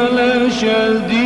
على شذي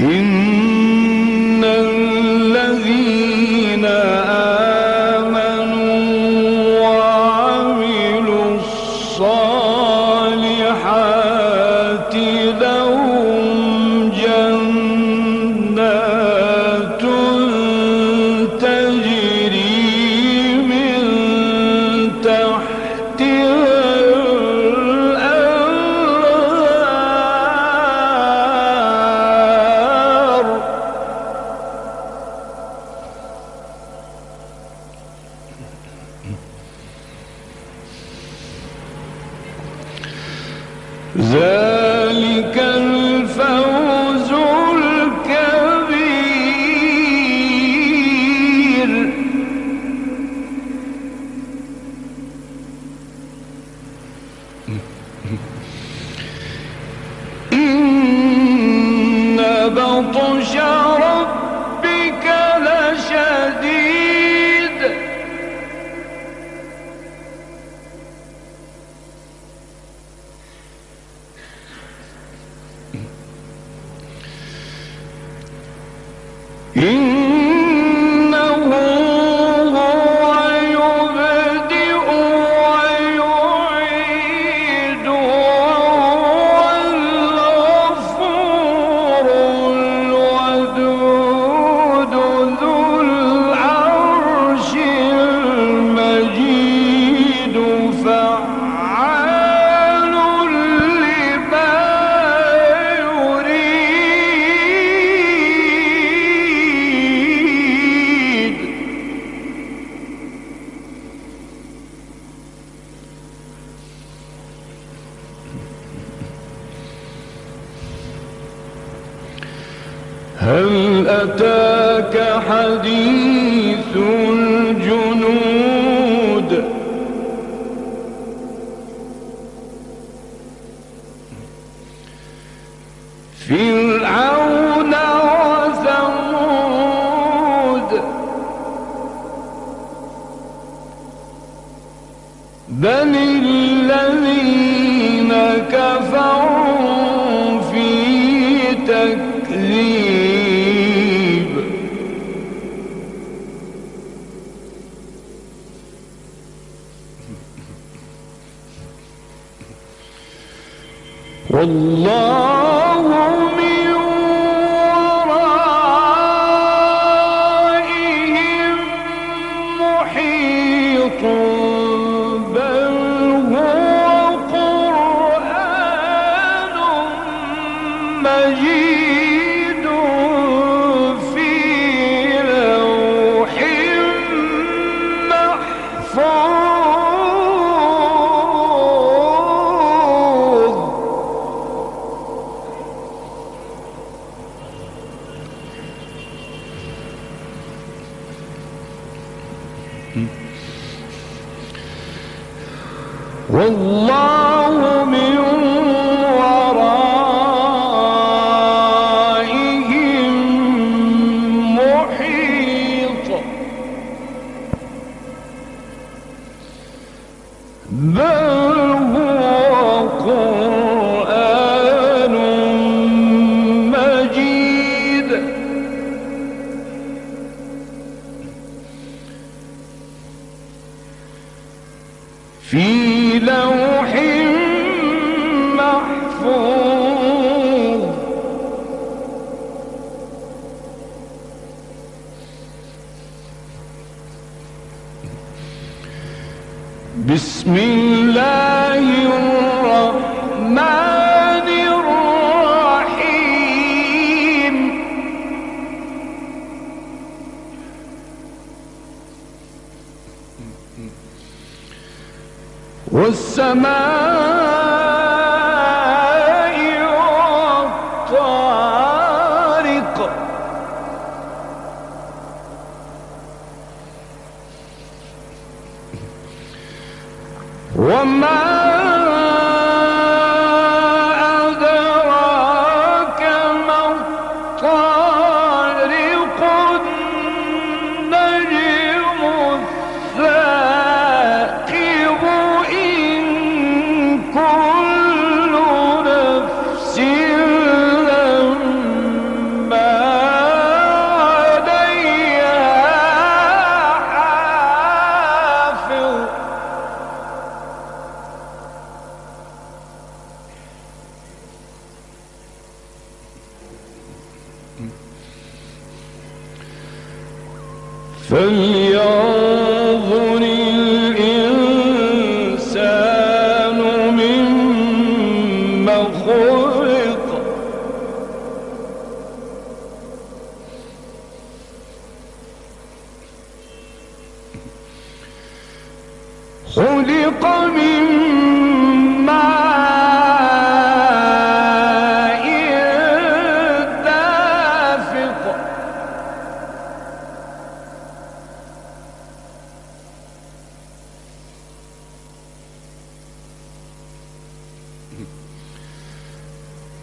إن Mm. فرعون وثمود. بل الذين كفروا في تكذيب. والله fall. بسم الله الرحمن الرحيم. والسماء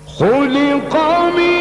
خلق من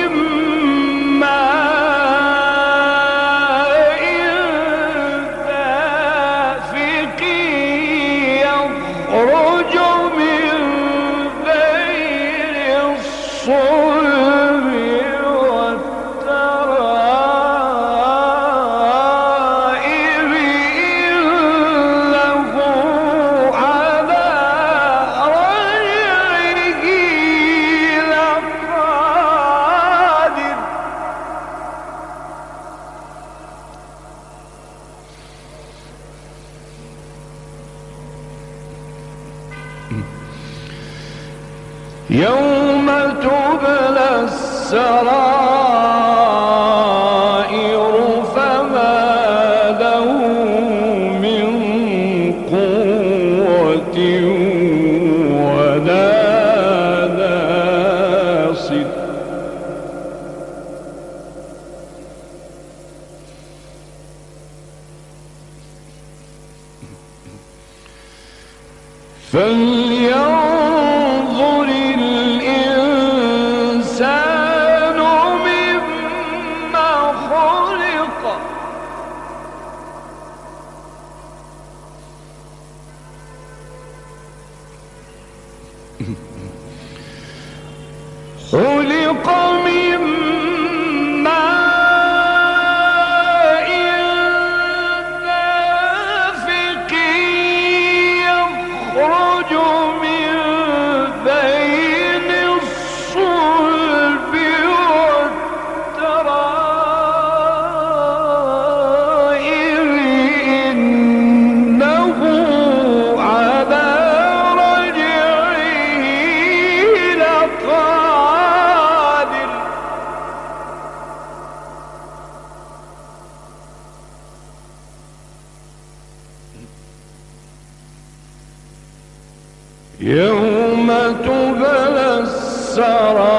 يوم تبلى السرائر.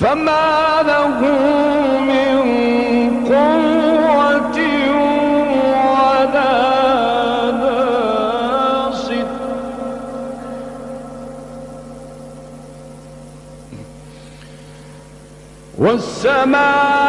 فما له من قوة ناصر. والسماء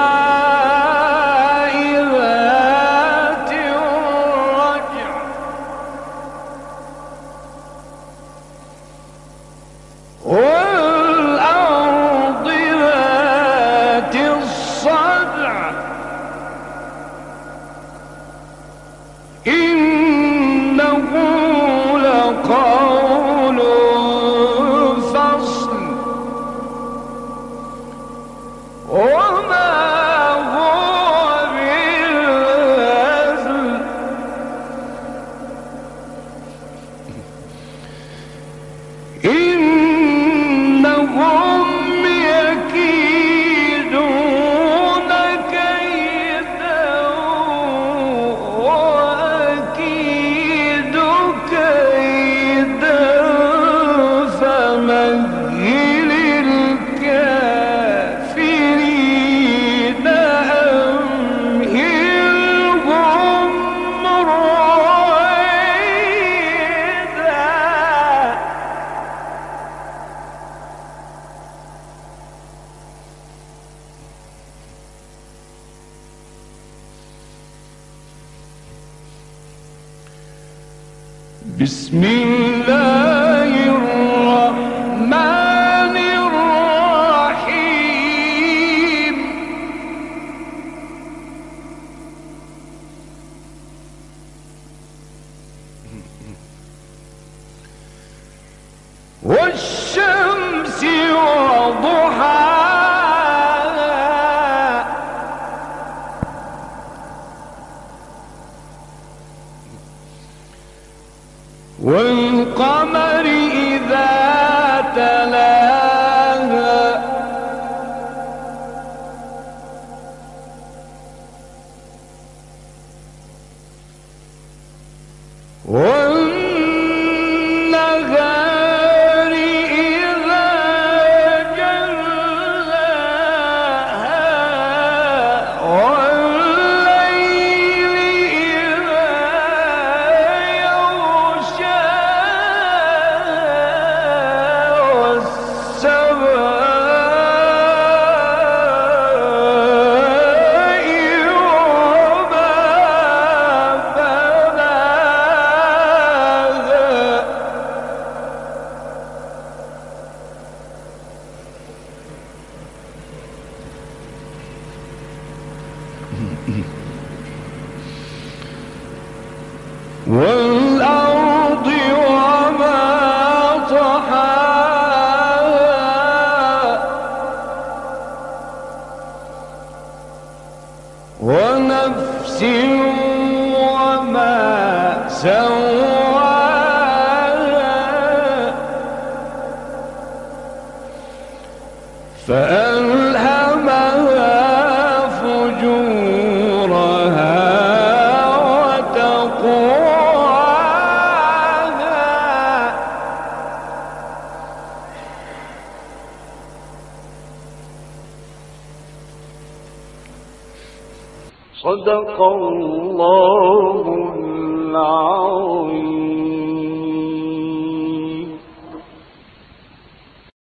والقمر Whoa.